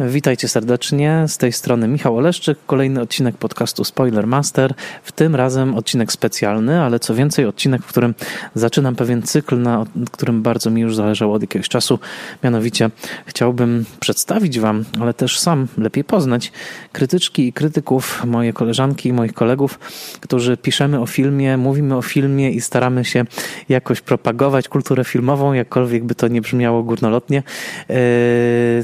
Witajcie serdecznie. Z tej strony Michał Oleszczyk, kolejny odcinek podcastu Spoiler Master. W tym razem odcinek specjalny, ale co więcej, odcinek, w którym zaczynam pewien cykl, na którym bardzo mi już zależało od jakiegoś czasu. Mianowicie chciałbym przedstawić Wam, ale też sam lepiej poznać krytyczki i krytyków, moje koleżanki i moich kolegów, którzy piszemy o filmie, mówimy o filmie i staramy się jakoś propagować kulturę filmową, jakkolwiek by to nie brzmiało górnolotnie. Yy,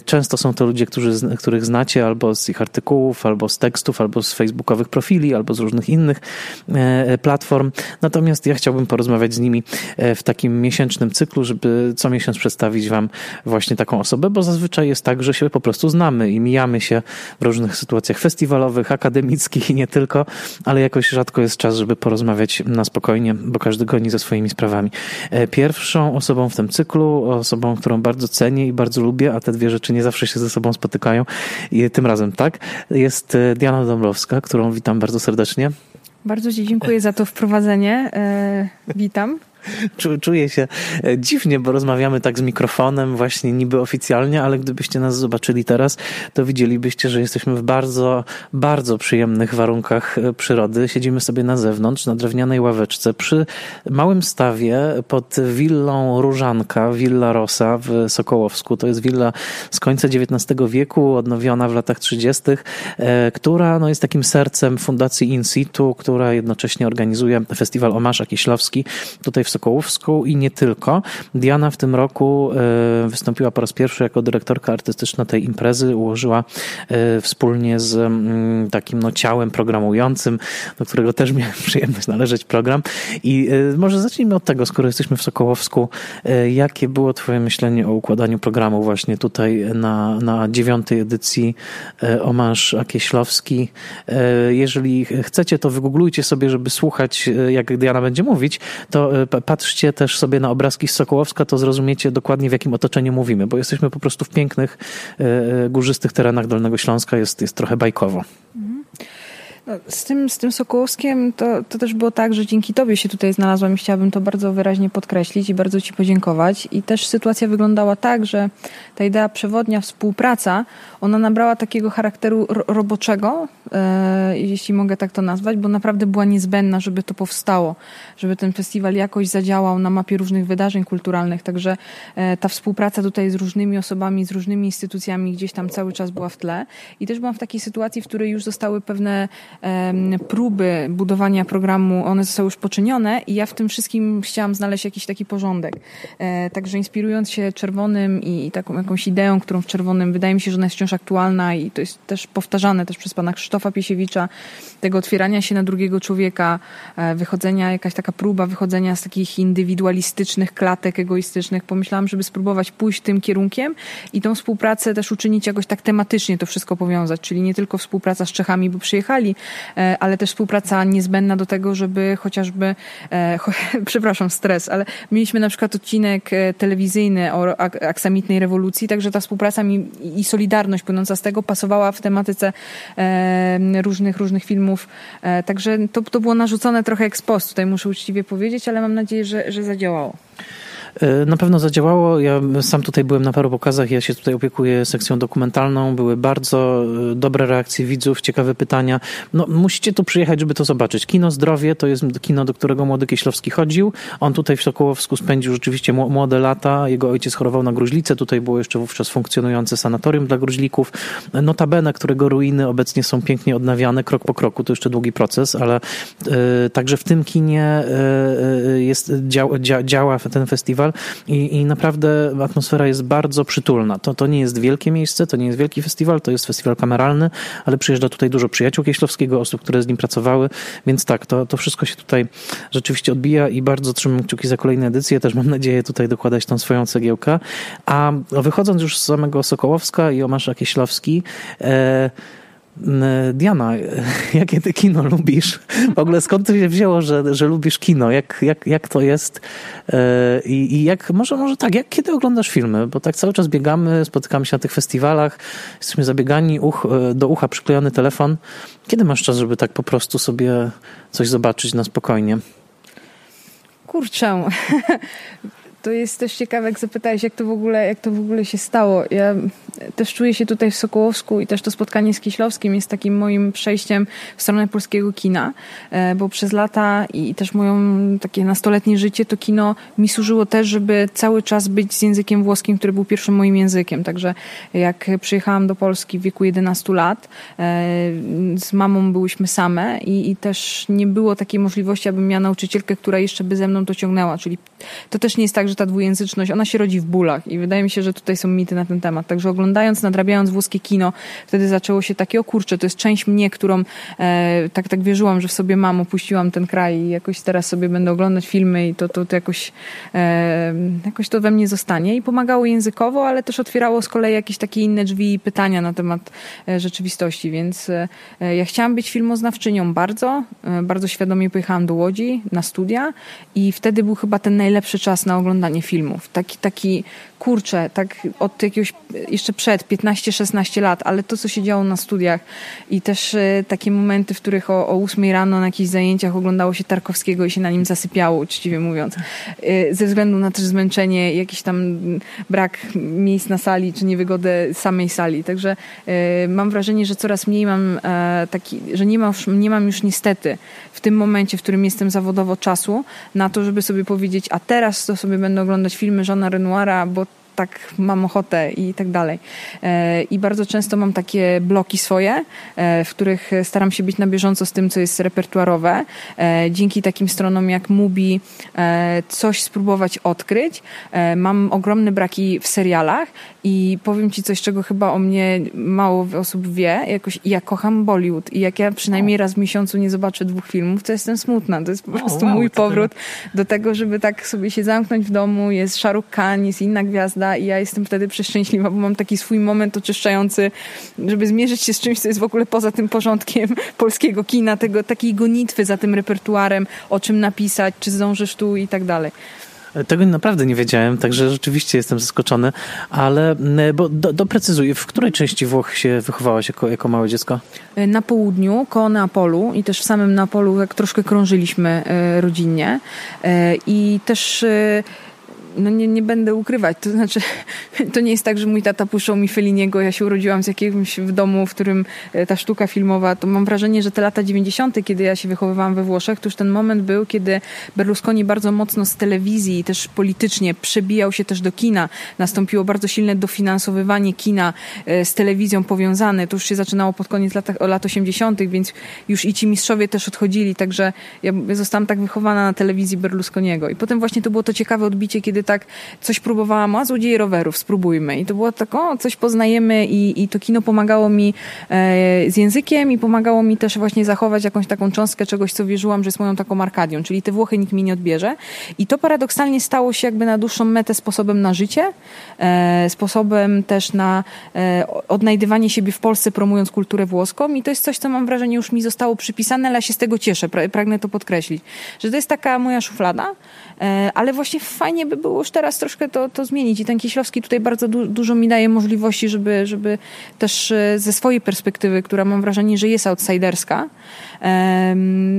często są to ludzie, którzy którzy, których znacie albo z ich artykułów, albo z tekstów, albo z facebookowych profili, albo z różnych innych e, platform. Natomiast ja chciałbym porozmawiać z nimi e, w takim miesięcznym cyklu, żeby co miesiąc przedstawić Wam właśnie taką osobę, bo zazwyczaj jest tak, że się po prostu znamy i mijamy się w różnych sytuacjach festiwalowych, akademickich i nie tylko, ale jakoś rzadko jest czas, żeby porozmawiać na spokojnie, bo każdy goni ze swoimi sprawami. E, pierwszą osobą w tym cyklu, osobą, którą bardzo cenię i bardzo lubię, a te dwie rzeczy nie zawsze się ze sobą spotykają, I tym razem tak. Jest e, Diana Dąbrowska, którą witam bardzo serdecznie. Bardzo Ci dziękuję za to wprowadzenie. E, witam. Czuję się e, dziwnie, bo rozmawiamy tak z mikrofonem, właśnie niby oficjalnie, ale gdybyście nas zobaczyli teraz, to widzielibyście, że jesteśmy w bardzo, bardzo przyjemnych warunkach e, przyrody. Siedzimy sobie na zewnątrz, na drewnianej ławeczce, przy małym stawie pod willą Różanka, Villa Rosa w Sokołowsku. To jest willa z końca XIX wieku, odnowiona w latach 30., e, która no, jest takim sercem Fundacji In Situ, która jednocześnie organizuje festiwal Omasza Kieślowski tutaj w Sokołowską i nie tylko. Diana w tym roku e, wystąpiła po raz pierwszy jako dyrektorka artystyczna tej imprezy, ułożyła e, wspólnie z mm, takim no, ciałem programującym, do którego też miałem przyjemność należeć program. I e, może zacznijmy od tego, skoro jesteśmy w Sokołowsku, jakie było Twoje myślenie o układaniu programu właśnie tutaj na, na dziewiątej edycji Omarz Akieślowski. Jeżeli chcecie, to wygooglujcie sobie, żeby słuchać, jak Diana będzie mówić, to patrzcie też sobie na obrazki z Sokołowska, to zrozumiecie dokładnie w jakim otoczeniu mówimy, bo jesteśmy po prostu w pięknych, e, e, górzystych terenach Dolnego Śląska, jest, jest trochę bajkowo. Mhm. No, z, tym, z tym Sokołowskiem to, to też było tak, że dzięki Tobie się tutaj znalazłam i chciałabym to bardzo wyraźnie podkreślić i bardzo Ci podziękować. I też sytuacja wyglądała tak, że ta idea przewodnia, współpraca, ona nabrała takiego charakteru roboczego, e, jeśli mogę tak to nazwać, bo naprawdę była niezbędna, żeby to powstało, żeby ten festiwal jakoś zadziałał na mapie różnych wydarzeń kulturalnych. Także e, ta współpraca tutaj z różnymi osobami, z różnymi instytucjami gdzieś tam cały czas była w tle. I też byłam w takiej sytuacji, w której już zostały pewne próby budowania programu, one zostały już poczynione i ja w tym wszystkim chciałam znaleźć jakiś taki porządek. E, także inspirując się czerwonym i taką jakąś ideą, którą w czerwonym wydaje mi się, że ona jest wciąż aktualna i to jest też powtarzane też przez pana Krzysztofa Piesiewicza, tego otwierania się na drugiego człowieka, e, wychodzenia, jakaś taka próba wychodzenia z takich indywidualistycznych klatek egoistycznych. Pomyślałam, żeby spróbować pójść tym kierunkiem i tą współpracę też uczynić jakoś tak tematycznie to wszystko powiązać, czyli nie tylko współpraca z Czechami, bo przyjechali, ale też współpraca niezbędna do tego, żeby chociażby, e, przepraszam, stres, ale mieliśmy na przykład odcinek e, telewizyjny o aksamitnej rewolucji, także ta współpraca i solidarność płynąca z tego pasowała w tematyce różnych, różnych filmów. Także to, to było narzucone trochę post, tutaj muszę uczciwie powiedzieć, ale mam nadzieję, że, że zadziałało. E, na pewno zadziałało. Ja sam tutaj byłem na paru pokazach, ja się tutaj opiekuję sekcją dokumentalną. Były bardzo e, dobre reakcje widzów, ciekawe pytania. No, musicie tu przyjechać, żeby to zobaczyć. Kino Zdrowie to jest kino, do którego młody Kieślowski chodził. On tutaj w Sokołowsku spędził rzeczywiście młode lata. Jego ojciec chorował na gruźlicę. Tutaj było jeszcze wówczas funkcjonujące sanatorium dla gruźlików. Notabene, którego ruiny obecnie są pięknie odnawiane krok po kroku. To jeszcze długi proces, ale y, także w tym kinie y, jest, dzia, działa ten festiwal festiwal i, i naprawdę atmosfera jest bardzo przytulna. To, to nie jest wielkie miejsce, to nie jest wielki festiwal, to jest festiwal kameralny, ale przyjeżdża tutaj dużo przyjaciół Kieślowskiego, osób, które z nim pracowały, więc tak, to, to wszystko się tutaj rzeczywiście odbija i bardzo trzymam kciuki za kolejne edycje. Też mam nadzieję tutaj dokładać tą swoją cegiełkę. A wychodząc już z samego Sokołowska i Omasza Kieślowski, e, Diana, jakie ty kino lubisz? W ogóle skąd to się wzięło, że, że lubisz kino? Jak, jak, jak to jest? E, I, I jak, może, może tak, jak kiedy oglądasz filmy? Bo tak cały czas biegamy, spotykamy się na tych festiwalach, jesteśmy zabiegani, uch, e, do ucha przyklejony telefon. Kiedy masz czas, żeby tak po prostu sobie coś zobaczyć na spokojnie? Kurczę. To jest też ciekawe, jak zapytałeś, jak to w ogóle, jak to w ogóle się stało. Ja też czuję się tutaj w Sokołowsku i też to spotkanie z Kieślowskim jest takim moim przejściem w stronę polskiego kina, e, bo przez lata i też moją takie nastoletnie życie to kino mi służyło też, żeby cały czas być z językiem włoskim, który był pierwszym moim językiem. Także jak przyjechałam do Polski w wieku 11 lat, e, z mamą byłyśmy same i, i też nie było takiej możliwości, abym miała nauczycielkę, która jeszcze by ze mną to ciągnęła, czyli to też nie jest tak, że ta dwujęzyczność, ona się rodzi w bólach i wydaje mi się, że tutaj są mity na ten temat. Także oglądając, nadrabiając włoskie kino, wtedy zaczęło się takie, o kurczę, to jest część mnie, którą e, tak, tak wierzyłam, że w sobie mam, opuściłam ten kraj i jakoś teraz sobie będę oglądać filmy i to, to, to jakoś, e, jakoś to we mnie zostanie i pomagało językowo, ale też otwierało z kolei jakieś takie inne drzwi i pytania na temat e, rzeczywistości, więc e, ja chciałam być filmoznawczynią bardzo, e, bardzo świadomie pojechałam do Łodzi na studia i wtedy był chyba ten najlepszy czas na oglądanie filmów. Taki, taki kurczę, tak od jakiegoś, jeszcze przed 15-16 lat, ale to, co się działo na studiach i też e, takie momenty, w których o, o 8 rano na jakichś zajęciach oglądało się Tarkowskiego i się na nim zasypiało, uczciwie mówiąc. E, ze względu na też zmęczenie, jakiś tam brak miejsc na sali, czy niewygodę samej sali. Także e, mam wrażenie, że coraz mniej mam taki, że nie mam, nie mam już niestety w tym momencie, w którym jestem zawodowo czasu na to, żeby sobie powiedzieć, a teraz to sobie będę oglądać filmy Żona Renoira, bo tak mam ochotę i tak dalej. E, I bardzo często mam takie bloki swoje, e, w których staram się być na bieżąco z tym, co jest repertuarowe. E, dzięki takim stronom jak Mubi coś spróbować odkryć. Mam ogromne braki w serialach i powiem ci coś, czego chyba o mnie mało osób wie. Jakoś ja kocham Bollywood i jak ja przynajmniej raz w miesiącu nie zobaczę dwóch filmów, to jestem smutna. To jest po prostu wow, mój powrót do tego, żeby tak sobie się zamknąć w domu. Jest Shahrukh Khan, jest inna gwiazda i ja jestem wtedy przeszczęśliwa, bo mam taki swój moment oczyszczający, żeby zmierzyć się z czymś, co jest w ogóle poza tym porządkiem polskiego kina, tego, takiej gonitwy za tym repertuarem, o czym napisać, czy zdążysz tu i tak dalej. Tego naprawdę nie wiedziałem, także rzeczywiście jestem zaskoczony, ale bo do, doprecyzuj, w której części Włoch się wychowałaś jako, jako małe dziecko? Na południu, koło Neapolu i też w samym Neapolu jak troszkę krążyliśmy e, rodzinnie e, i też e, no nie, nie będę ukrywać, to znaczy to nie jest tak, że mój tata puszczał mi Feliniego, ja się urodziłam z jakimś w domu, w którym e, ta sztuka filmowa, to mam wrażenie, że te lata 90., kiedy ja się wychowywałam we Włoszech, to już ten moment był, kiedy Berlusconi bardzo mocno z telewizji i też politycznie przebijał się też do kina. Nastąpiło bardzo silne dofinansowywanie kina e, z telewizją powiązane. To już się zaczynało pod koniec lat, lat 80., więc już i ci mistrzowie też odchodzili, także ja zostałam tak wychowana na telewizji Berlusconiego. I potem właśnie to było to ciekawe odbicie, kiedy tak coś próbowałam, a złodzieje rowerów, spróbujmy. I to było tak, o, coś poznajemy i, i to kino pomagało mi e, z językiem i pomagało mi też właśnie zachować jakąś taką cząstkę czegoś, co wierzyłam, że jest moją taką Arkadią, czyli te Włochy nikt mi nie odbierze. I to paradoksalnie stało się jakby na dłuższą metę sposobem na życie, e, sposobem też na e, odnajdywanie siebie w Polsce, promując kulturę włoską i to jest coś, co mam wrażenie już mi zostało przypisane, ale ja się z tego cieszę, pragnę to podkreślić, że to jest taka moja szuflada, ale właśnie fajnie by było było już teraz troszkę to, to zmienić. I ten Kieślowski tutaj bardzo du dużo mi daje możliwości, żeby, żeby też e, ze swojej perspektywy, która mam wrażenie, że jest outsiderska,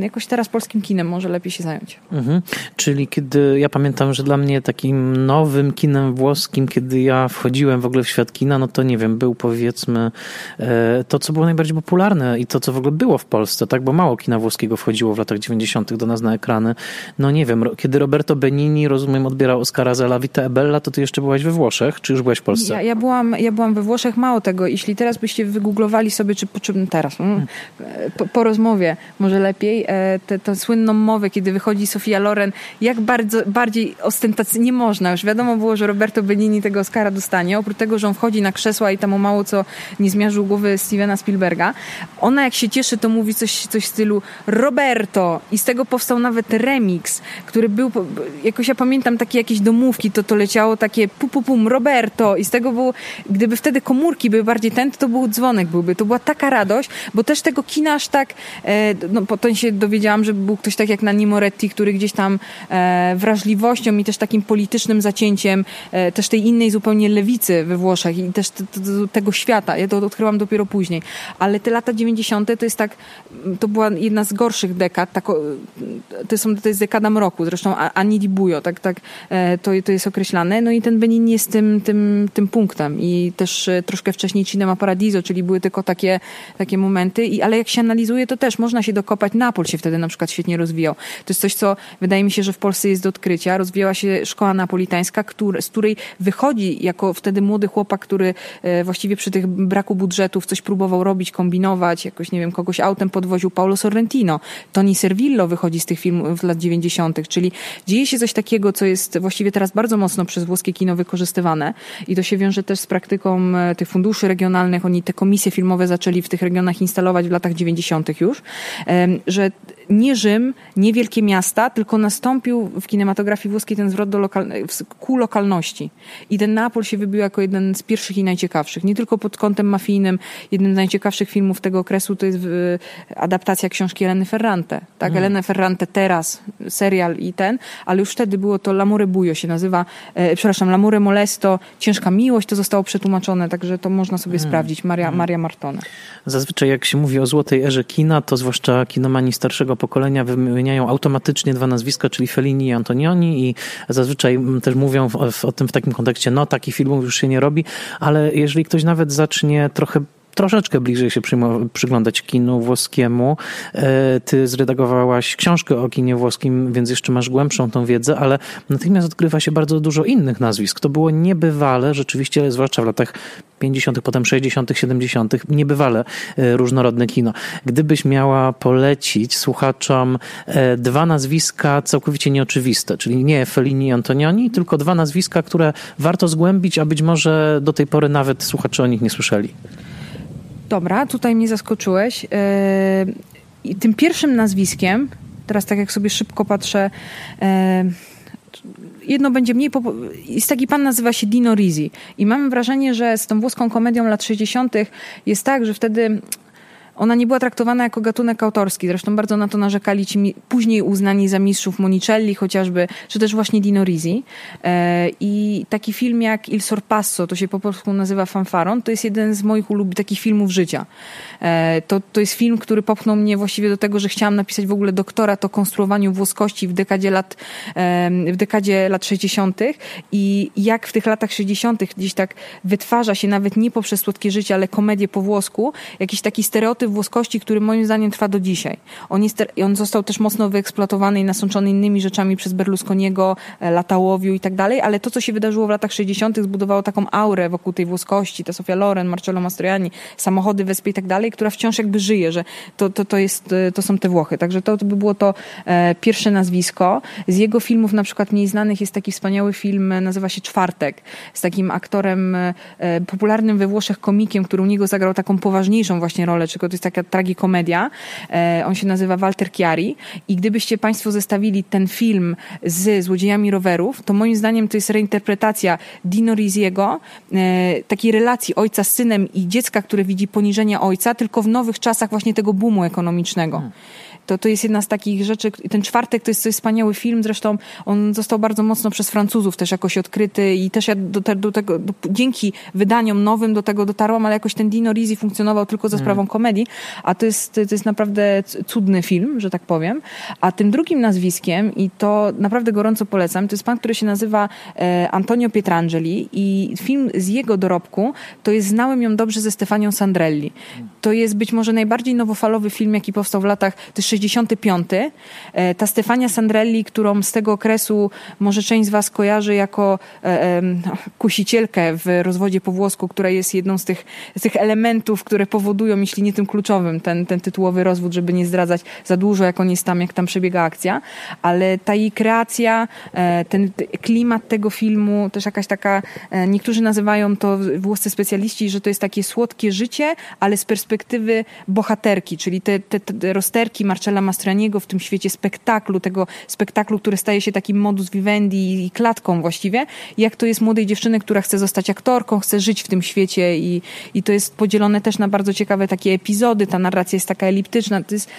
jakoś teraz polskim kinem może lepiej się zająć. Mhm. Czyli kiedy ja pamiętam, że dla mnie takim nowym kinem włoskim, kiedy ja wchodziłem w ogóle w świat kina, no to nie wiem, był powiedzmy e, to, co było najbardziej popularne i to, co w ogóle było w Polsce, tak, bo mało kina włoskiego wchodziło w latach 90. do nas na ekrany. No nie wiem, kiedy Roberto Benini, rozumiem, odbierał Oscara za La Vita e Bella, to ty jeszcze byłaś we Włoszech, czy już byłaś w Polsce? Ja, ja, byłam, ja byłam we Włoszech, mało tego, jeśli teraz byście wygooglowali sobie, czy po czym teraz, mm, po, po rozmowie, może lepiej, e, tę słynną mowę, kiedy wychodzi Sofia Loren, jak bardzo, bardziej ostentacyjnie nie można. Już wiadomo było, że Roberto Benini tego Oscara dostanie, oprócz tego, że on wchodzi na krzesła i tam o mało co nie zmiażdżył głowy Stevena Spielberga. Ona jak się cieszy, to mówi coś, coś w stylu Roberto i z tego powstał nawet remix, który był, jakoś ja pamiętam takie jakieś domówki, to to leciało takie pu, pu, pum, Roberto i z tego było, gdyby wtedy komórki były bardziej ten, to był dzwonek byłby. To była taka radość, bo też tego kina aż tak e, no, potem się dowiedziałam, że był ktoś tak jak Nanni Moretti, który gdzieś tam e, wrażliwością i też takim politycznym zacięciem e, też tej innej zupełnie lewicy we Włoszech i też tego świata. Ja to odkryłam dopiero później. Ale te lata 90. to jest tak, to była jedna z gorszych dekad. Tak, to, są, to jest dekada mroku. Zresztą Ani Di Bujo tak, tak to, to jest określane. No i ten Benin jest tym, tym, tym punktem i też troszkę wcześniej Cinema Paradiso, czyli były tylko takie, takie momenty, I, ale jak się analizuje, to też można się dokopać. Napol się wtedy na przykład świetnie rozwijał. To jest coś, co wydaje mi się, że w Polsce jest do odkrycia. Rozwijała się szkoła napolitańska, który, z której wychodzi jako wtedy młody chłopak, który właściwie przy tych braku budżetów coś próbował robić, kombinować, jakoś, nie wiem, kogoś autem podwoził Paulo Sorrentino. Toni Servillo wychodzi z tych filmów lat 90., czyli dzieje się coś takiego, co jest właściwie teraz bardzo mocno przez włoskie kino wykorzystywane i to się wiąże też z praktyką e, tych funduszy regionalnych. Oni te komisje filmowe zaczęli w tych regionach instalować w latach 90. już, że nie Rzym, nie wielkie miasta, tylko nastąpił w kinematografii włoskiej ten zwrot do ku lokalności. I ten Neapol się wybił jako jeden z pierwszych i najciekawszych. Nie tylko pod kątem mafijnym. Jednym z najciekawszych filmów tego okresu to jest adaptacja książki Eleny Ferrante. Tak, mm. Elena Ferrante teraz, serial i ten, ale już wtedy było to L'amore buio się nazywa, e, przepraszam, L'amore molesto, ciężka miłość, to zostało przetłumaczone, także to można sobie mm. sprawdzić. Maria, mm. Maria Martone. Zazwyczaj jak się mówi o złotej erze kina, to zwłaszcza kinomani starszego pokolenia wymieniają automatycznie dwa nazwiska, czyli Fellini i Antonioni i zazwyczaj też mówią w, w, o tym w takim kontekście, no takich filmów już się nie robi, ale jeżeli ktoś nawet zacznie trochę troszeczkę bliżej się przyglądać kinu włoskiemu. E, ty zredagowałaś książkę o kinie włoskim, więc jeszcze masz głębszą tą wiedzę, ale natychmiast odkrywa się bardzo dużo innych nazwisk. To było niebywale, rzeczywiście, zwłaszcza w latach 50., potem 60., 70., niebywale e, różnorodne kino. Gdybyś miała polecić słuchaczom e, dwa nazwiska całkowicie nieoczywiste, czyli nie Fellini i Antonioni, tylko dwa nazwiska, które warto zgłębić, a być może do tej pory nawet słuchacze o nich nie słyszeli. Dobra, tutaj mnie zaskoczyłeś. Yy, tym pierwszym nazwiskiem, teraz tak jak sobie szybko patrzę, yy, jedno będzie mniej. Jest taki pan, nazywa się Dino Risi. I mamy wrażenie, że z tą włoską komedią lat 60. jest tak, że wtedy ona nie była traktowana jako gatunek autorski. Zresztą bardzo na to narzekali ci później uznani za mistrzów Monicelli chociażby, czy też właśnie Dino Risi. E, I taki film jak Il Sorpasso, to się po polsku nazywa Fanfaron, to jest jeden z moich ulubionych takich filmów życia. E, to, to jest film, który popchnął mnie właściwie do tego, że chciałam napisać w ogóle doktorat o konstruowaniu włoskości w dekadzie lat, w dekadzie lat 60. i jak w tych latach 60. gdzieś tak wytwarza się nawet nie poprzez słodkie życie, ale komedię po włosku, jakiś taki stereotyp włoskości, który moim zdaniem trwa do dzisiaj. On, jest, on został też mocno wyeksploatowany i nasączony innymi rzeczami przez Berlusconiego, e, Latałowiu i tak dalej, ale to, co się wydarzyło w latach 60. zbudowało taką aurę wokół tej włoskości, ta Sofia Loren, Marcello Mastroianni, samochody, wyspy i tak dalej, która wciąż jakby żyje, że to, to, to, jest, e, to są te Włochy. Także to, to by było to e, pierwsze nazwisko. Z jego filmów na przykład mniej znanych jest taki wspaniały film, nazywa się Czwartek, z takim aktorem popularnym we Włoszech komikiem, który u niego zagrał taką poważniejszą właśnie rolę, czy to jest taka tragikomedia. E, on się nazywa Walter Chiari i gdybyście Państwo zestawili ten film z Złodziejami Rowerów, to moim zdaniem to jest reinterpretacja Dino Riziego, e, takiej relacji ojca z synem i dziecka, które widzi poniżenie ojca, tylko w nowych czasach właśnie tego boomu ekonomicznego. Hmm. To, to jest jedna z takich rzeczy. Ten czwartek to jest, jest wspaniały film, zresztą on został bardzo mocno przez Francuzów też jakoś odkryty i też ja do, do tego, do, dzięki wydaniom nowym do tego dotarłam, ale jakoś ten Dino Risi funkcjonował tylko za mm. sprawą komedii, a to jest, to jest naprawdę cudny film, że tak powiem. A tym drugim nazwiskiem, i to naprawdę gorąco polecam, to jest pan, który się nazywa e, Antonio Pietrangeli i film z jego dorobku to jest Znałem ją dobrze ze Stefanią Sandrelli. To jest być może najbardziej nowofalowy film, jaki powstał w latach 65. E, ta Stefania Sandrelli, którą z tego okresu może część z Was kojarzy jako e, kusicielkę w rozwodzie po włosku, która jest jedną z tych, z tych elementów, które powodują, jeśli nie tym kluczowym, ten, ten tytułowy rozwód, żeby nie zdradzać za dużo, jak on jest tam, jak tam przebiega akcja. Ale ta jej kreacja, e, ten klimat tego filmu, też jakaś taka, niektórzy nazywają to włoscy specjaliści, że to jest takie słodkie życie, ale z perspektywy bohaterki, czyli te, te, te rozterki Marcella Mastraniego w tym świecie spektaklu, tego spektaklu, który staje się takim modus vivendi i klatką właściwie, jak to jest młodej dziewczyny, która chce zostać aktorką, chce żyć w tym świecie i, i to jest podzielone też na bardzo ciekawe takie epizody, ta narracja jest taka eliptyczna, to jest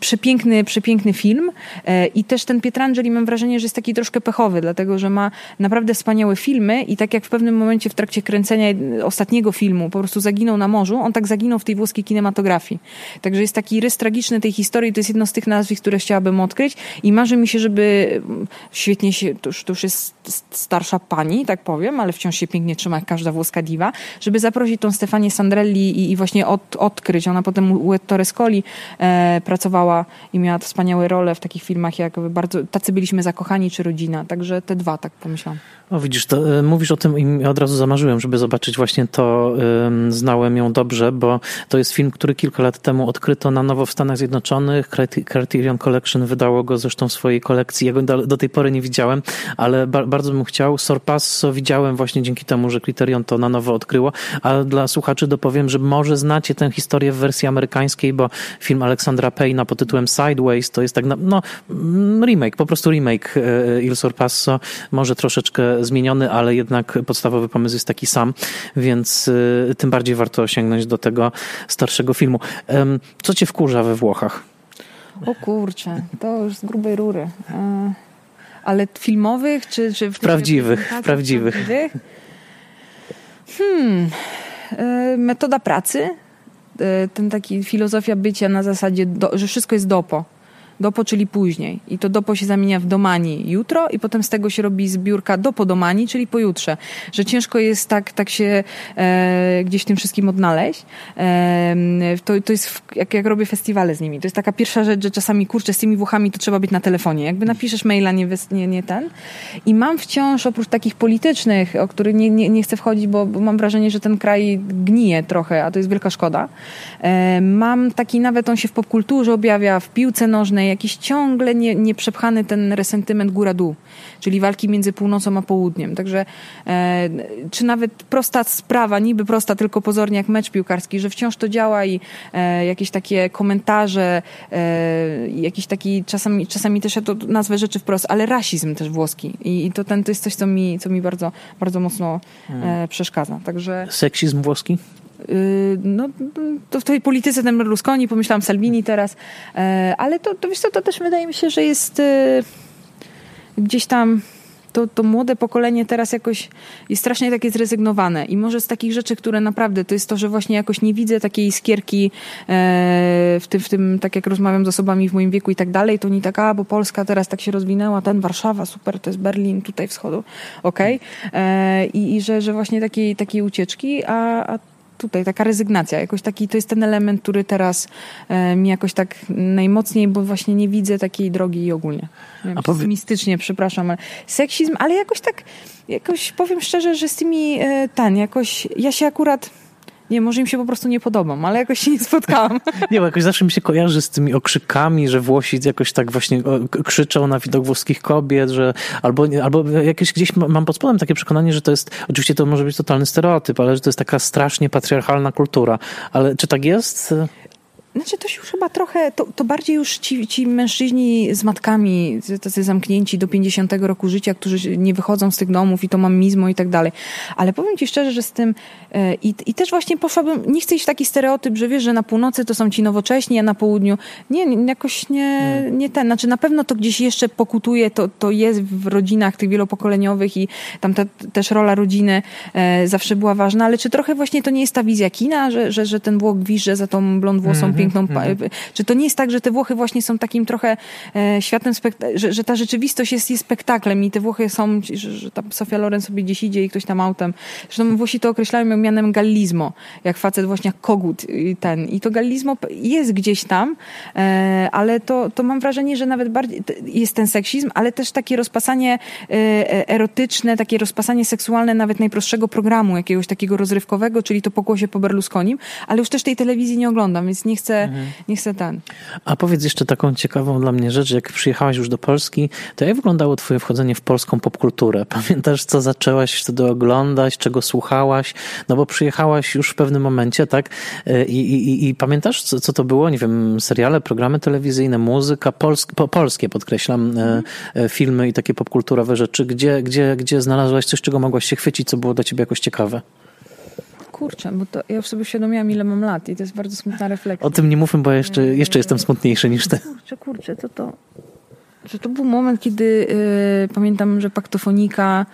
przepiękny, przepiękny film. E, i też ten Pietrangeli mam wrażenie, że jest taki troszkę pechowy, dlatego, że ma naprawdę wspaniałe filmy i tak jak w pewnym momencie w trakcie kręcenia ostatniego filmu po prostu zaginął na morzu, on tak zaginął w tej włoskiej kinematografii. Także jest taki rys tragiczny tej historii to jest jedno z tych nazwisk, które chciałabym odkryć i marzy mi się, żeby mm, świetnie się, to już, to już jest starsza pani, tak powiem, ale wciąż się pięknie trzyma jak każda włoska diwa, żeby zaprosić tą Stefanię Sandrelli i, i właśnie od, odkryć. Ona potem u Ettore e, pracowała i miała wspaniałe role w takich filmach jak bardzo, tacy byliśmy zakochani czy rodzina, także te dwa, tak pomyślałam. O widzisz, to, y, mówisz o tym i od razu zamarzyłem, żeby zobaczyć właśnie to. Y, znałem ją dobrze, bo to jest film, który kilka lat temu odkryto na nowo w Stanach Zjednoczonych. Criterion Collection wydało go zresztą w swojej kolekcji. Ja go do, do tej pory nie widziałem, ale ba, bardzo bym chciał. Sorpasso widziałem właśnie dzięki temu, że Criterion to na nowo odkryło. A dla słuchaczy dopowiem, że może znacie tę historię w wersji amerykańskiej, bo film Aleksandra Payna pod tytułem Sideways to jest tak, na, no, mm, remake, po prostu remake y, Il Sorpasso. Może troszeczkę zmieniony, ale jednak podstawowy pomysł jest taki sam, więc y, tym bardziej warto sięgnąć do tego starszego filmu. Co cię wkurza we Włochach? O kurczę, to już z grubej rury. E, ale filmowych czy, czy w prawdziwych, prawdziwych. prawdziwych? Hmm, e, metoda pracy, e, ten taki filozofia bycia na zasadzie, do, że wszystko jest dopo dopo, czyli później. I to dopo się zamienia w domani jutro i potem z tego się robi zbiórka dopo domani, czyli pojutrze. Że ciężko jest tak, tak się e, gdzieś tym wszystkim odnaleźć. E, to, to jest, w, jak, jak robię festiwale z nimi, to jest taka pierwsza rzecz, że czasami, kurczę, z tymi Włochami to trzeba być na telefonie. Jakby napiszesz maila, nie, nie, nie ten. I mam wciąż, oprócz takich politycznych, o których nie, nie, nie chcę wchodzić, bo, bo mam wrażenie, że ten kraj gnije trochę, a to jest wielka szkoda. E, mam taki, nawet on się w popkulturze objawia, w piłce nożnej, jakiś ciągle nie, nieprzepchany ten resentyment góra-dół, czyli walki między północą a południem. Także e, czy nawet prosta sprawa, niby prosta, tylko pozornie jak mecz piłkarski, że wciąż to działa i e, jakieś takie komentarze, e, jakiś taki, czasami, czasami też ja to nazwę rzeczy wprost, ale rasizm też włoski. I, i to, ten, to jest coś, co mi, co mi bardzo, bardzo mocno e, hmm. przeszkadza. Także... Seksizm włoski? Y, no, to w tej polityce ten Berlusconi, pomyślałam Salvini teraz, e, ale to, to wiesz co, to też wydaje mi się, że jest y, gdzieś tam to, to młode pokolenie teraz jakoś jest strasznie takie zrezygnowane i może z takich rzeczy, które naprawdę to jest to, że właśnie jakoś nie widzę takiej skierki w, tym, w tym, tak jak rozmawiam z osobami w moim wieku i tak dalej, to nie tak, a bo Polska teraz tak się rozwinęła, ten Warszawa, super, to jest Berlin, tutaj wschodu, okej. Okay. I, I że, że właśnie takiej, takiej ucieczki, a, a tutaj taka rezygnacja, jakoś taki, to jest ten element, który teraz e, mi jakoś tak najmocniej, bo właśnie nie widzę takiej drogi i ogólnie. Wiem, A powie... Mistycznie, przepraszam, ale seksizm, ale jakoś tak, jakoś powiem szczerze, że z tymi, e, ten, jakoś, ja się akurat nie, może im się po prostu nie podobam, ale jakoś się nie spotkałam. nie, bo jakoś zawsze mi się kojarzy z tymi okrzykami, że Włosi jakoś tak właśnie krzyczą na widok włoskich kobiet, że albo, albo jakieś gdzieś mam pod spodem takie przekonanie, że to jest, oczywiście to może być totalny stereotyp, ale że to jest taka strasznie patriarchalna kultura. Ale czy tak jest? Znaczy to się już chyba trochę, to, to bardziej już ci, ci mężczyźni z matkami, tacy zamknięci do 50 roku życia, którzy nie wychodzą z tych domów i to mam mizmo i tak dalej. Ale powiem ci szczerze, że z tym e, i, i też właśnie poszłabym, nie chcę iść w taki stereotyp, że wiesz, że na północy to są ci nowocześni, a na południu nie, jakoś nie, nie ten. Znaczy na pewno to gdzieś jeszcze pokutuje, to, to jest w rodzinach tych wielopokoleniowych i tam ta, też rola rodziny e, zawsze była ważna, ale czy trochę właśnie to nie jest ta wizja kina, że, że, że ten Włoch wisze za tą blond włosą mm -hmm piękną. Mm -hmm. Czy to nie jest tak, że te Włochy właśnie są takim trochę e, światem, że, że ta rzeczywistość jest, jest spektaklem i te Włochy są, że, że ta Sofia Loren sobie gdzieś idzie i ktoś tam autem. Zresztą Włosi to określają mianem gallizmo, jak facet właśnie jak kogut i ten. I to gallizmo jest gdzieś tam, e, ale to, to mam wrażenie, że nawet bardziej jest ten seksizm, ale też takie rozpasanie e, erotyczne, takie rozpasanie seksualne nawet najprostszego programu, jakiegoś takiego rozrywkowego, czyli to pokłosie po Berlusconim, ale już też tej telewizji nie oglądam, więc nie chcę chcę, mhm. nie chcę ten. A powiedz jeszcze taką ciekawą dla mnie rzecz, jak przyjechałaś już do Polski, to jak wyglądało twoje wchodzenie w polską popkulturę? Pamiętasz, co zaczęłaś wtedy oglądać, czego słuchałaś? No bo przyjechałaś już w pewnym momencie, tak? I, i, i pamiętasz, co, co to było? Nie wiem, seriale, programy telewizyjne, muzyka, polsk, po, polskie podkreślam, mhm. filmy i takie popkulturowe rzeczy. Gdzie, gdzie, gdzie znalazłaś coś, czego mogłaś się chwycić, co było dla ciebie jakoś ciekawe? Kurczę, bo to ja już sobie uświadomiłam, ile mam lat i to jest bardzo smutna refleksja. O tym nie mówmy, bo jeszcze, jeszcze jestem smutniejszy niż ty. Kurczę, kurczę, to to... Że to był moment, kiedy yy, pamiętam, że paktofonika.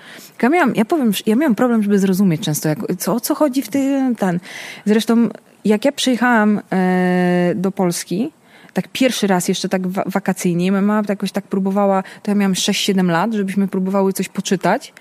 Ja, miałam, ja powiem, ja miałam problem, żeby zrozumieć często, jak, co, o co chodzi w tym. Ten. Zresztą, jak ja przyjechałam yy, do Polski, tak pierwszy raz jeszcze tak wakacyjnie. Mama jakoś tak próbowała, to ja miałam 6-7 lat, żebyśmy próbowały coś poczytać.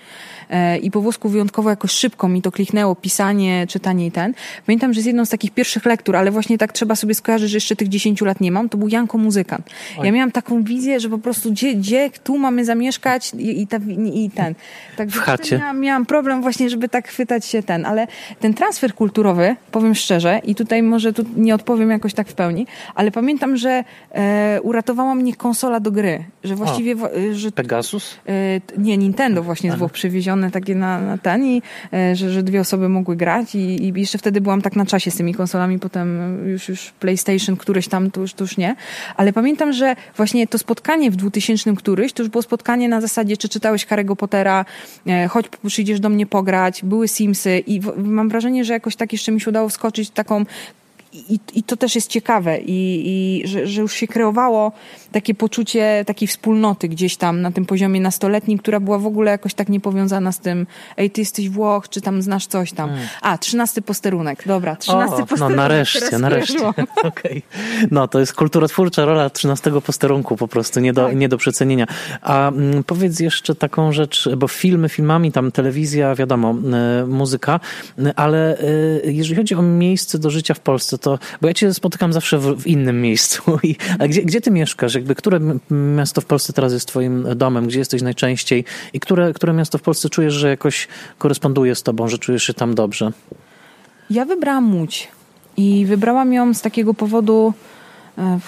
E, i po włosku wyjątkowo jakoś szybko mi to kliknęło, pisanie, czytanie i ten. Pamiętam, że z jedną z takich pierwszych lektur, ale właśnie tak trzeba sobie skojarzyć, że jeszcze tych 10 lat nie mam, to był Janko Muzykant. Oj. Ja miałam taką wizję, że po prostu gdzie, gdzie tu mamy zamieszkać i, i, ta, i ten. Tak, w chacie. Miałam, miałam problem właśnie, żeby tak chwytać się ten, ale ten transfer kulturowy, powiem szczerze, i tutaj może tu nie odpowiem jakoś tak w pełni, ale pamiętam, że e, uratowała mnie konsola do gry, że właściwie... O, że, Pegasus? E, nie, Nintendo właśnie z Włoch przywiezione takie na, na ten i e, że, że dwie osoby mogły grać i, i jeszcze wtedy byłam tak na czasie z tymi konsolami, potem już, już PlayStation któreś tam, to już, to już nie. Ale pamiętam, że właśnie to spotkanie w 2000 któryś, to już było spotkanie na zasadzie, czy czytałeś Harry'ego Pottera, e, chodź przyjdziesz do mnie pograć, były Simsy i w, mam wrażenie, że jakoś tak jeszcze mi się udało wskoczyć taką i, I to też jest ciekawe, i, i że, że, już się kreowało takie poczucie takiej wspólnoty gdzieś tam na tym poziomie nastoletnim, która była w ogóle jakoś tak niepowiązana z tym, ej, ty jesteś Włoch, czy tam znasz coś tam. Hmm. A, trzynasty posterunek, dobra, trzynasty no posterunek. No nareszcie, nareszcie. Okay. No to jest kulturotwórcza rola trzynastego posterunku po prostu, nie do, tak. nie do przecenienia. A m, mm, powiedz jeszcze taką rzecz, bo filmy filmami, tam telewizja, wiadomo, y, muzyka, y, ale y, jeżeli chodzi o miejsce do życia w Polsce, to, bo ja cię spotykam zawsze w, w innym miejscu. I, a gdzie, gdzie ty mieszkasz? Jakby, które miasto w Polsce teraz jest twoim domem? Gdzie jesteś najczęściej? I które, które miasto w Polsce czujesz, że jakoś koresponduje z tobą, że czujesz się tam dobrze? Ja wybrałam Łódź. I wybrałam ją z takiego powodu e,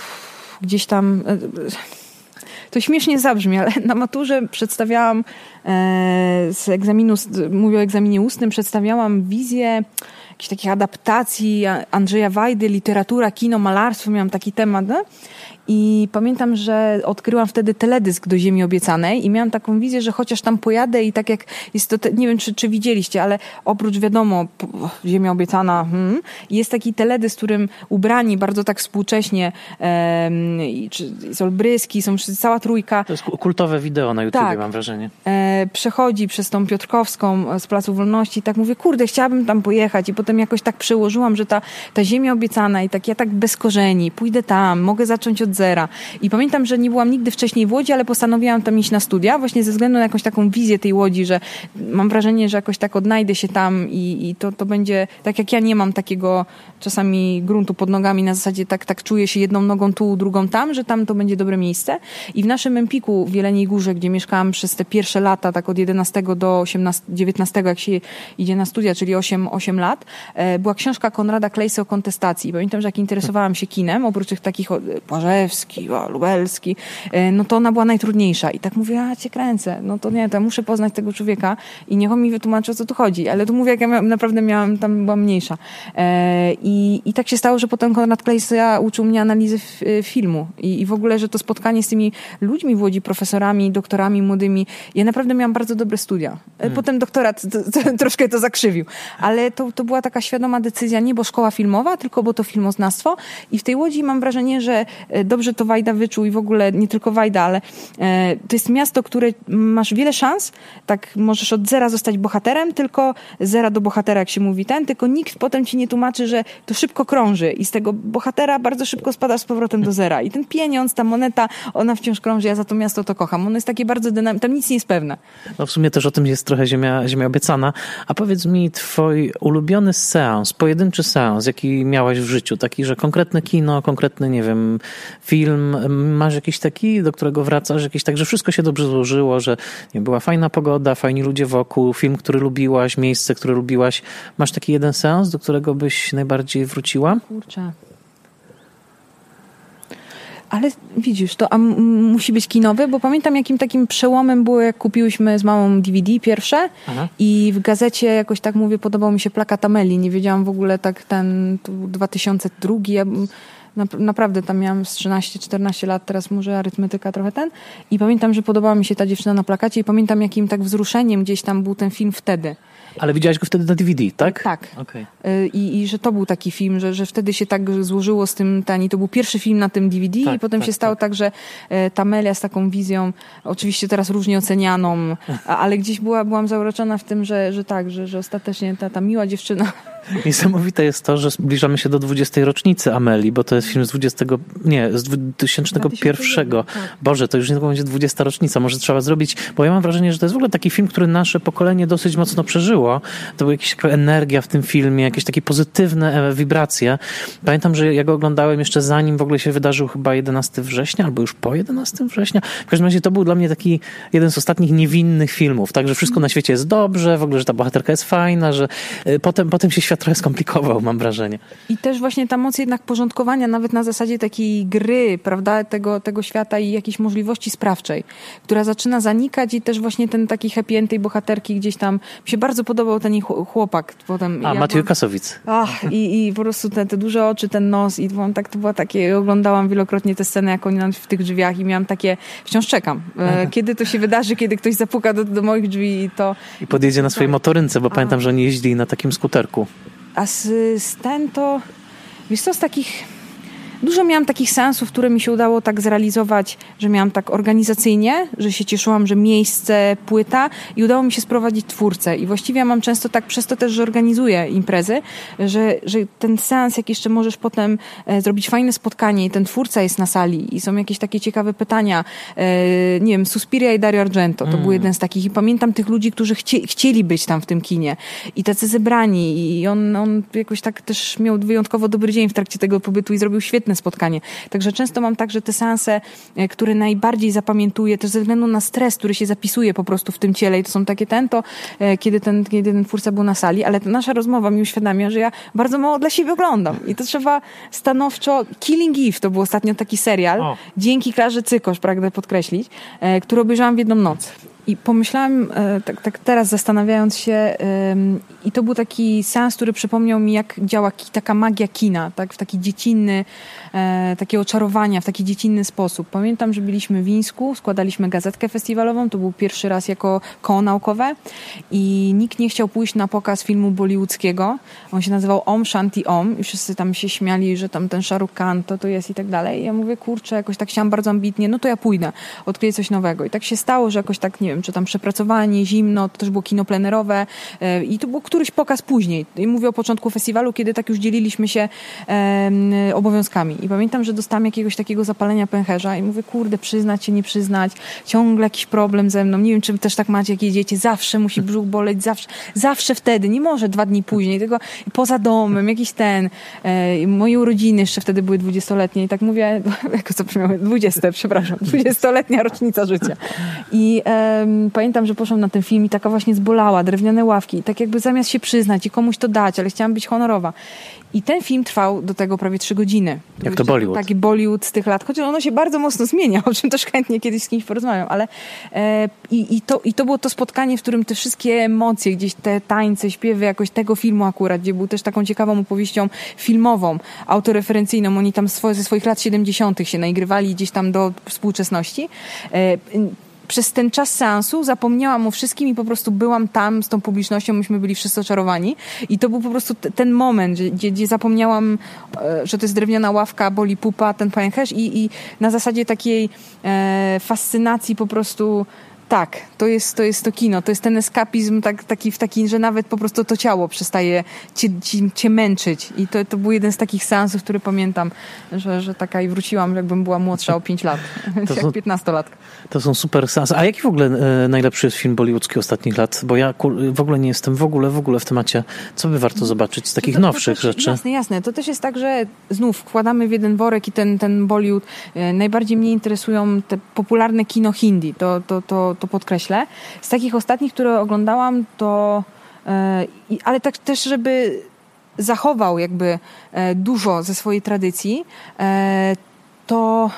gdzieś tam... E, to śmiesznie zabrzmi, ale na maturze przedstawiałam e, z egzaminu, mówię o egzaminie ustnym, przedstawiałam wizję jakichś takich adaptacji Andrzeja Wajdy, literatura, kino, malarstwo, miałam taki temat. No? I pamiętam, że odkryłam wtedy teledysk do Ziemi Obiecanej i miałam taką wizję, że chociaż tam pojadę i tak jak jest to, nie wiem czy, czy widzieliście, ale oprócz wiadomo, Ziemia Obiecana, hmm, jest taki teledysk, którym ubrani bardzo tak współcześnie um, czy Olbryski, są cała trójka. To jest kultowe wideo na YouTube, tak, mam wrażenie. E, przechodzi przez tą Piotrkowską z Placu Wolności i tak mówię, kurde, chciałabym tam pojechać i potem jakoś tak przełożyłam, że ta, ta Ziemia Obiecana i tak ja tak bez korzeni, pójdę tam, mogę zacząć od zera. I pamiętam, że nie byłam nigdy wcześniej w Łodzi, ale postanowiłam tam iść na studia, właśnie ze względu na jakąś taką wizję tej Łodzi, że mam wrażenie, że jakoś tak odnajdę się tam i, i to, to będzie, tak jak ja nie mam takiego czasami gruntu pod nogami, na zasadzie tak, tak czuję się jedną nogą tu, drugą tam, że tam to będzie dobre miejsce. I w naszym Empiku w Jeleniej Górze, gdzie mieszkałam przez te pierwsze lata, tak od 11 do 18, 19, jak się idzie na studia, czyli 8, 8 lat, e, była książka Konrada Klejsy o kontestacji. Pamiętam, że jak interesowałam się kinem, oprócz tych takich Płażewski, o, Lubelski, e, no to ona była najtrudniejsza. I tak mówię, a cię kręcę, no to nie, to muszę poznać tego człowieka i niech on mi wytłumaczy, o co tu chodzi. Ale tu mówię, jak ja naprawdę miałam, tam była mniejsza. E, I, I tak się stało, że potem Konrad Klejsa uczył mnie analizy e, filmu I, i w ogóle, że to spotkanie z tymi ludźmi w Łodzi, profesorami, doktorami młodymi, ja naprawdę miałam bardzo dobre studia. Hmm. Potem doktorat to, to, troszkę to zakrzywił, ale to, to była taka świadoma decyzja, nie bo szkoła filmowa, tylko bo to filmoznawstwo i w tej Łodzi mam wrażenie, że dobrze to Wajda wyczuł i w ogóle nie tylko Wajda, ale e, to jest miasto, które masz wiele szans, tak możesz od zera zostać bohaterem, tylko zera do bohatera, jak się mówi ten, tylko nikt potem ci nie tłumaczy, że to szybko krąży i z tego bohatera bardzo szybko spada z powrotem do zera. I ten pieniądz, ta moneta, ona wciąż krąży, ja za to miasto to kocham. Ono jest takie bardzo dynamiczne, tam nic nie jest pewne. No w sumie też o tym jest trochę ziemia, ziemia obiecana. A powiedz mi, twój ulubiony seans, pojedynczy seans, jaki miałaś w życiu, taki, że konkretne kino, konkretny, nie wiem, film, masz jakiś taki, do którego wracasz, jakiś tak, że wszystko się dobrze złożyło, że nie była fajna pogoda, fajni ludzie wokół, film, który lubiłaś, miejsce, które lubiłaś. Masz taki jeden seans, do którego byś najbardziej wróciła? Kurczę. Ale widzisz, to a musi być kinowy, bo pamiętam jakim takim przełomem było, jak kupiłyśmy z mamą DVD pierwsze Aha. i w gazecie jakoś tak mówię, podobał mi się plakat Ameli. Nie wiedziałam w ogóle tak ten 2002, ja naprawdę tam miałam z 13-14 lat, teraz może arytmetyka trochę ten. I pamiętam, że podobała mi się ta dziewczyna na plakacie i pamiętam, jakim tak wzruszeniem gdzieś tam był ten film wtedy. Ale widziałaś go wtedy na DVD, tak? Tak. Okay. I, I że to był taki film, że, że wtedy się tak złożyło z tym tani. To był pierwszy film na tym DVD tak, i potem tak, się stało tak, tak że e, Tamelia z taką wizją, oczywiście teraz różnie ocenianą, ale gdzieś była, byłam zauroczona w tym, że, że tak, że, że ostatecznie ta, ta miła dziewczyna Niesamowite jest to, że zbliżamy się do 20. rocznicy Ameli, bo to jest film z 20, nie, z 2001. Tak. Boże, to już niedługo będzie 20 rocznica, może trzeba zrobić, bo ja mam wrażenie, że to jest w ogóle taki film, który nasze pokolenie dosyć mocno przeżyło. To była jakaś energia w tym filmie, jakieś takie pozytywne e, wibracje. Pamiętam, że ja go oglądałem jeszcze zanim w ogóle się wydarzył chyba 11 września, albo już po 11 września. W każdym razie to był dla mnie taki jeden z ostatnich niewinnych filmów, tak, że wszystko na świecie jest dobrze, w ogóle, że ta bohaterka jest fajna, że e, potem, potem się świat trochę skomplikował, mam wrażenie. I też właśnie ta moc jednak porządkowania, nawet na zasadzie takiej gry, prawda, tego, tego świata i jakiejś możliwości sprawczej, która zaczyna zanikać i też właśnie ten taki happy end tej bohaterki gdzieś tam, mi się bardzo podobał ten chłopak. Potem, A, ja Maciej Kasowic. Ach, i, i po prostu te, te duże oczy, ten nos i to, tak, to było takie, oglądałam wielokrotnie te sceny, jak oni w tych drzwiach i miałam takie, wciąż czekam, e, kiedy to się wydarzy, kiedy ktoś zapuka do, do moich drzwi i to... I podjedzie na swojej tak. motorynce, bo A. pamiętam, że oni jeździli na takim skuterku. A z, z ten to, z takich Dużo miałam takich sensów, które mi się udało tak zrealizować, że miałam tak organizacyjnie, że się cieszyłam, że miejsce, płyta i udało mi się sprowadzić twórcę. I właściwie ja mam często tak przez to też, że organizuję imprezy, że, że ten sens, jak jeszcze możesz potem e, zrobić fajne spotkanie i ten twórca jest na sali i są jakieś takie ciekawe pytania. E, nie wiem, Suspiria i Dario Argento, to mm. był jeden z takich i pamiętam tych ludzi, którzy chci, chcieli być tam w tym kinie i tacy zebrani i on, on jakoś tak też miał wyjątkowo dobry dzień w trakcie tego pobytu i zrobił świetne spotkanie. Także często mam tak, że te seanse, e, które najbardziej zapamiętuję, też ze względu na stres, który się zapisuje po prostu w tym ciele i to są takie ten, to e, kiedy ten, kiedy ten twórca był na sali, ale nasza rozmowa mi uświadamia, że ja bardzo mało dla siebie oglądam i to trzeba stanowczo, Killing Eve to był ostatnio taki serial, o. dzięki Klarze Cykosz, pragnę podkreślić, e, który obejrzałam w jedną noc. I pomyślałam, tak, tak teraz zastanawiając się, i to był taki seans, który przypomniał mi, jak działa taka magia kina, tak, w taki dziecinny, e, takie oczarowania w taki dziecinny sposób. Pamiętam, że byliśmy w Wińsku, składaliśmy gazetkę festiwalową, to był pierwszy raz jako koło naukowe i nikt nie chciał pójść na pokaz filmu bollywoodzkiego. On się nazywał Om Shanti Om i wszyscy tam się śmiali, że tam ten Shahrukh Khan to jest i tak dalej. I ja mówię, kurczę, jakoś tak chciałam bardzo ambitnie, no to ja pójdę, odkryję coś nowego. I tak się stało, że jakoś tak, nie wiem, czy tam przepracowanie, zimno, to też było kino plenerowe e, i to był któryś pokaz później. I mówię o początku festiwalu, kiedy tak już dzieliliśmy się obowiązkami. I pamiętam, że dostałam jakiegoś takiego zapalenia pęcherza i mówię, kurde, przyznać się, nie przyznać, ciągle jakiś problem ze mną. Nie wiem, czy też tak macie, jak jedziecie, zawsze musi brzuch boleć, zawsze, zawsze wtedy, nie może dwa dni później, tylko poza domem, jakiś ten. E, moje urodziny jeszcze wtedy były dwudziestoletnie i tak mówię, jako co brzmiały, dwudzieste, przepraszam, dwudziestoletnia rocznica życia. I e, pamiętam, że poszłam na ten film i taka właśnie zbolała, drewniane ławki i tak jakby zamiast się przyznać i komuś to dać, ale chciałam być honorowa. I ten film trwał do tego prawie trzy godziny. Jak to Bollywood. Taki Bollywood z tych lat. Chociaż ono się bardzo mocno zmienia, o czym też chętnie kiedyś z kimś porozmawiam. Ale e, i, i, to, i to było to spotkanie, w którym te wszystkie emocje, gdzieś te tańce, śpiewy jakoś tego filmu akurat, gdzie był też taką ciekawą opowieścią filmową, autoreferencyjną. Oni tam swoje, ze swoich lat 70. się nagrywali gdzieś tam do współczesności. E, przez ten czas seansu zapomniałam o wszystkim i po prostu byłam tam z tą publicznością, myśmy byli wszyscy oczarowani. I to był po prostu ten moment, gdzie, gdzie zapomniałam, e, że to jest drewniana ławka, boli pupa, ten pęcherz i, i na zasadzie takiej e, fascynacji po prostu tak, to jest, to jest to kino, to jest ten eskapizm tak, taki, w taki, że nawet po prostu to ciało przestaje cię, cię, cię męczyć. I to, to był jeden z takich seansów, który pamiętam, że, że taka i wróciłam, jakbym była młodsza o 5 lat, to jak 15 lat. To są super seansy. A jaki w ogóle e, najlepszy jest film bollywoodzki ostatnich lat? Bo ja w ogóle nie jestem w ogóle, w ogóle w temacie. Co by warto zobaczyć z takich to, to, nowszych też, rzeczy? Jasne, jasne. To też jest tak, że znów wkładamy w jeden worek i ten, ten Bollywood. E, najbardziej mnie interesują te popularne kino hindi. To, to, to, to podkreślę. Z takich ostatnich, które oglądałam, to e, ale tak też, żeby zachował jakby e, dużo ze swojej tradycji, e, to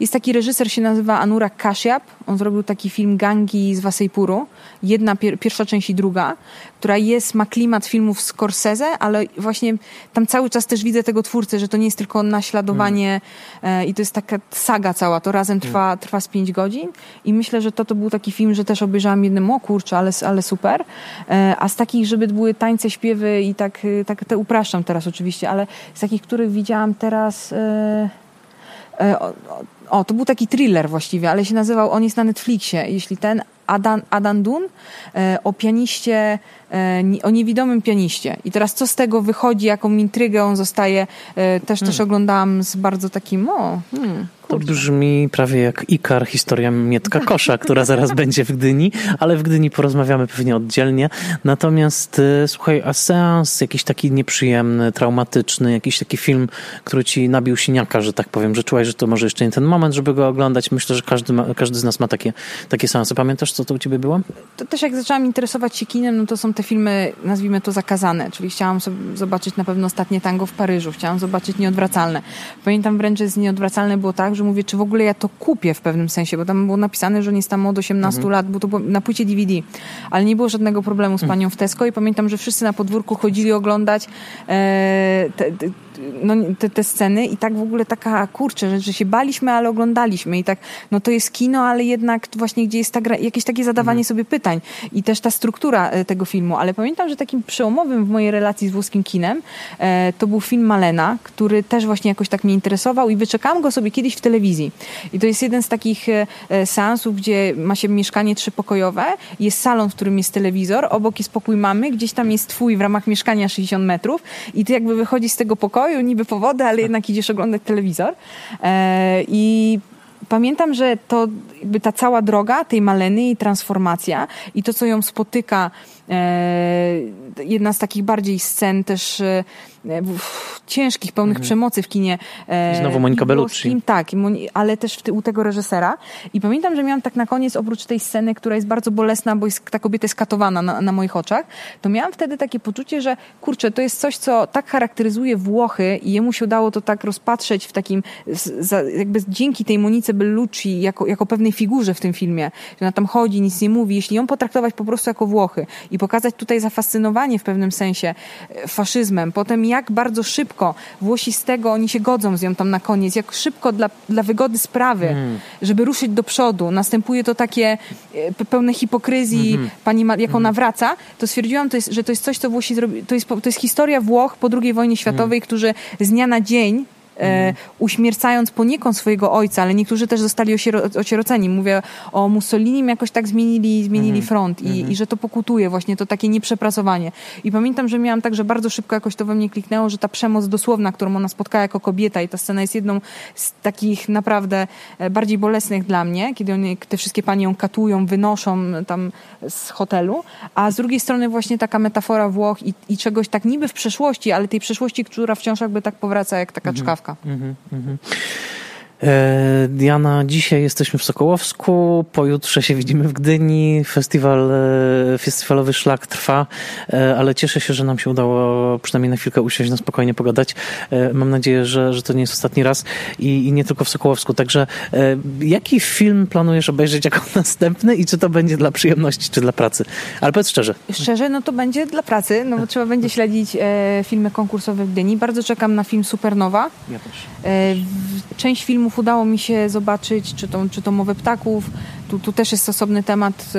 jest taki reżyser, się nazywa Anurag Kashyap. On zrobił taki film Gangi z Wasejpuru. Jedna, pier, pierwsza część i druga, która jest, ma klimat filmów Scorsese, ale właśnie tam cały czas też widzę tego twórcę, że to nie jest tylko naśladowanie e, i to jest taka saga cała. To razem trwa, trwa z pięć godzin i myślę, że to, to był taki film, że też obejrzałam jednym, o kurczę, ale, ale super. E, a z takich, żeby były tańce, śpiewy i tak, tak te upraszczam teraz oczywiście, ale z takich, których widziałam teraz... E, e o, o, to był taki thriller właściwie, ale się nazywał, on jest na Netflixie, jeśli ten Adan, Adan Dun e, o pianiście, e, o niewidomym pianiście. I teraz co z tego wychodzi, jaką intrygę on zostaje, e, też, hmm. też oglądałam z bardzo takim, o, hmm, to brzmi prawie jak Ikar, historia Mietka Kosza, która zaraz będzie w Gdyni, ale w Gdyni porozmawiamy pewnie oddzielnie. Natomiast słuchaj, a seans jakiś taki nieprzyjemny, traumatyczny, jakiś taki film, który ci nabił siniaka, że tak powiem, że czułeś, że to może jeszcze nie ten moment, żeby go oglądać. Myślę, że każdy, ma, każdy z nas ma takie, takie seansy. Pamiętasz, co to u ciebie było? To też jak zaczęłam interesować się kinem, no to są te filmy, nazwijmy to zakazane, czyli chciałam sobie zobaczyć na pewno ostatnie tango w Paryżu, chciałam zobaczyć Nieodwracalne. Pamiętam wręcz, że z Nieodwracalne było tak, że mówię, czy w ogóle ja to kupię w pewnym sensie, bo tam było napisane, że nie jest tam od 18 mhm. lat, bo to było na płycie DVD, ale nie było żadnego problemu z mhm. panią w Tesco i pamiętam, że wszyscy na podwórku chodzili oglądać e, te, te, no, te, te sceny i tak w ogóle taka, kurczę, że, że się baliśmy, ale oglądaliśmy i tak, no to jest kino, ale jednak właśnie gdzie jest ta gra, jakieś takie zadawanie mhm. sobie pytań i też ta struktura e, tego filmu, ale pamiętam, że takim przełomowym w mojej relacji z włoskim kinem e, to był film Malena, który też właśnie jakoś tak mnie interesował i wyczekałam go sobie kiedyś w telewizji i to jest jeden z takich e, e seansów, gdzie ma się mieszkanie trzypokojowe, jest salon, w którym jest telewizor, obok jest pokój mamy, gdzieś tam jest twój w ramach mieszkania 60 metrów i ty jakby wychodzisz z tego pokoju pokoju, niby powody, ale jednak idziesz oglądać telewizor. E, I pamiętam, że to jakby ta cała droga tej Maleny i transformacja i to, co ją spotyka, jedna z takich bardziej scen też e, ciężkich, pełnych mhm. przemocy w kinie. E, I znowu Monika Bellucci. Tak, ale też w, u tego reżysera. I pamiętam, że miałam tak na koniec, oprócz tej sceny, która jest bardzo bolesna, bo jest, ta kobieta jest katowana na, na moich oczach, to miałam wtedy takie poczucie, że kurczę, to jest coś, co tak charakteryzuje Włochy i jemu się udało to tak rozpatrzeć w takim, jakby dzięki tej Monice Bellucci jako, jako pewnej figurze w tym filmie, że ona tam chodzi, nic nie mówi, jeśli ją potraktować po prostu jako Włochy i pokazać tutaj zafascynowanie w pewnym sensie e, faszyzmem, potem jak bardzo szybko Włosi z tego, oni się godzą z nią tam na koniec, jak szybko dla, dla wygody sprawy, mm. żeby ruszyć do przodu, następuje to takie e, pełne hipokryzji, mm -hmm. pani, jak mm. ona wraca, to stwierdziłam, to jest, że to jest coś, co Włosi zrobili, to jest, to jest historia Włoch po II wojnie światowej, mm. którzy z dnia na dzień e, uśmiercając poniekąd swojego ojca, ale niektórzy też zostali osieroceni. Mówię o Mussolini, jakoś tak zmienili, zmienili mhm. front i, mhm. i że to pokutuje właśnie to takie nieprzepracowanie. I pamiętam, że miałam tak, że bardzo szybko jakoś to we mnie kliknęło, że ta przemoc dosłowna, którą ona spotkała jako kobieta i ta scena jest jedną z takich naprawdę e, bardziej bolesnych dla mnie, kiedy oni, te wszystkie panie ją katują, wynoszą tam z hotelu, a z drugiej strony właśnie taka metafora Włoch i, i czegoś tak niby w przeszłości, ale tej przeszłości, która wciąż jakby tak powraca jak taka mhm. czkawka. Mhm, mhm. E, Diana, dzisiaj jesteśmy w Sokołowsku, pojutrze się widzimy w Gdyni, festiwal, e, festiwalowy szlak trwa, e, ale cieszę się, że nam się udało przynajmniej na chwilkę usiąść, na spokojnie pogadać. Mam nadzieję, że, że to nie jest ostatni raz i, i nie tylko w Sokołowsku. Także jaki film planujesz obejrzeć jako następny i czy to będzie dla przyjemności, czy dla pracy? Ale powiedz szczerze. Szczerze, no to będzie dla pracy, no bo trzeba będzie śledzić filmy konkursowe w Gdyni. Bardzo czekam na film Supernowa. Ja też. Część filmu filmów udało mi się zobaczyć, czy to, czy to mowę ptaków, tu, tu też jest osobny temat,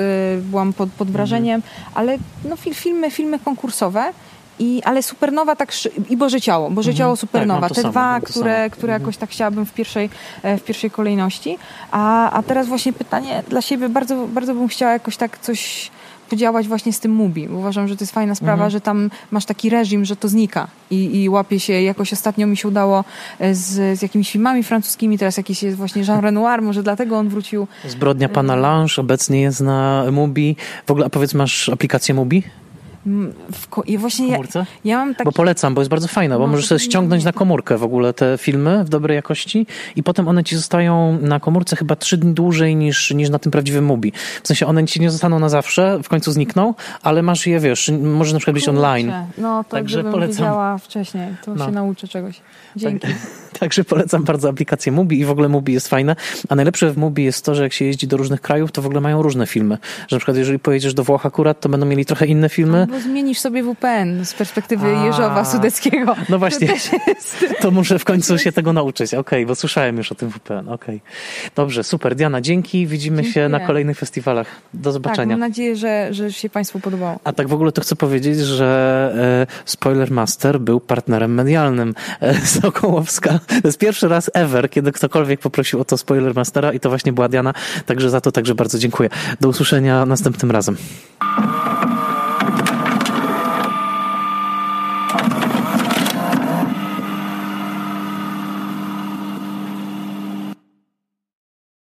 byłam pod, pod wrażeniem, ale no, filmy, filmy konkursowe. I, ale Supernowa tak i Boże Ciało, Boże mhm. Ciało, Supernowa. Tak, Te dwa, które, które jakoś tak chciałabym w pierwszej, w pierwszej kolejności. A, a teraz właśnie pytanie dla siebie, bardzo, bardzo bym chciała jakoś tak coś podziałać właśnie z tym Mubi. Uważam, że to jest fajna sprawa, mhm. że tam masz taki reżim, że to znika i, i łapie się, jakoś ostatnio mi się udało e, z, z jakimiś filmami francuskimi, teraz jakiś jest właśnie Jean Renoir, może dlatego on wrócił. Zbrodnia pana Lange obecnie jest na Mubi. W ogóle, a powiedz, masz aplikację Mubi? W ko- I właśnie ja, ja, mam taki... Bo polecam, bo jest bardzo fajna, bo no, możesz sobie ściągnąć na komórkę w ogóle te filmy w dobrej jakości i potem one ci zostają na komórce chyba trzy dni dłużej niż, niż na tym prawdziwym Mubi. W sensie one ci nie zostaną na zawsze, w końcu znikną, ale masz je, wiesz, może na przykład być online. No to Także gdybym polecam. wiedziała wcześniej, to no. się nauczę czegoś. Dzięki. Tak. Także polecam bardzo aplikację Mubi i w ogóle Mubi jest fajne. A najlepsze w Mubi jest to, że jak się jeździ do różnych krajów, to w ogóle mają różne filmy. Że na przykład jeżeli pojedziesz do Włoch akurat, to będą mieli trochę inne filmy, Albo zmienisz sobie WPN z perspektywy A, Jeżowa Sudeckiego. No właśnie, to, muszę w końcu się tego nauczyć. Okej, okay, bo słyszałem już o tym WPN. Okej. Okay. Dobrze, super. Diana, dzięki. Widzimy Dziękuję. się na kolejnych festiwalach. Do zobaczenia. Tak, mam nadzieję, że, że się Państwu podobało. A tak w ogóle to chcę powiedzieć, że e, Spoiler Master był partnerem medialnym e, Sokołowska. To jest pierwszy raz ever, kiedy ktokolwiek poprosił o to Spoiler Mastera i to właśnie była Diana. Także za to także bardzo dziękuję. Do usłyszenia następnym razem.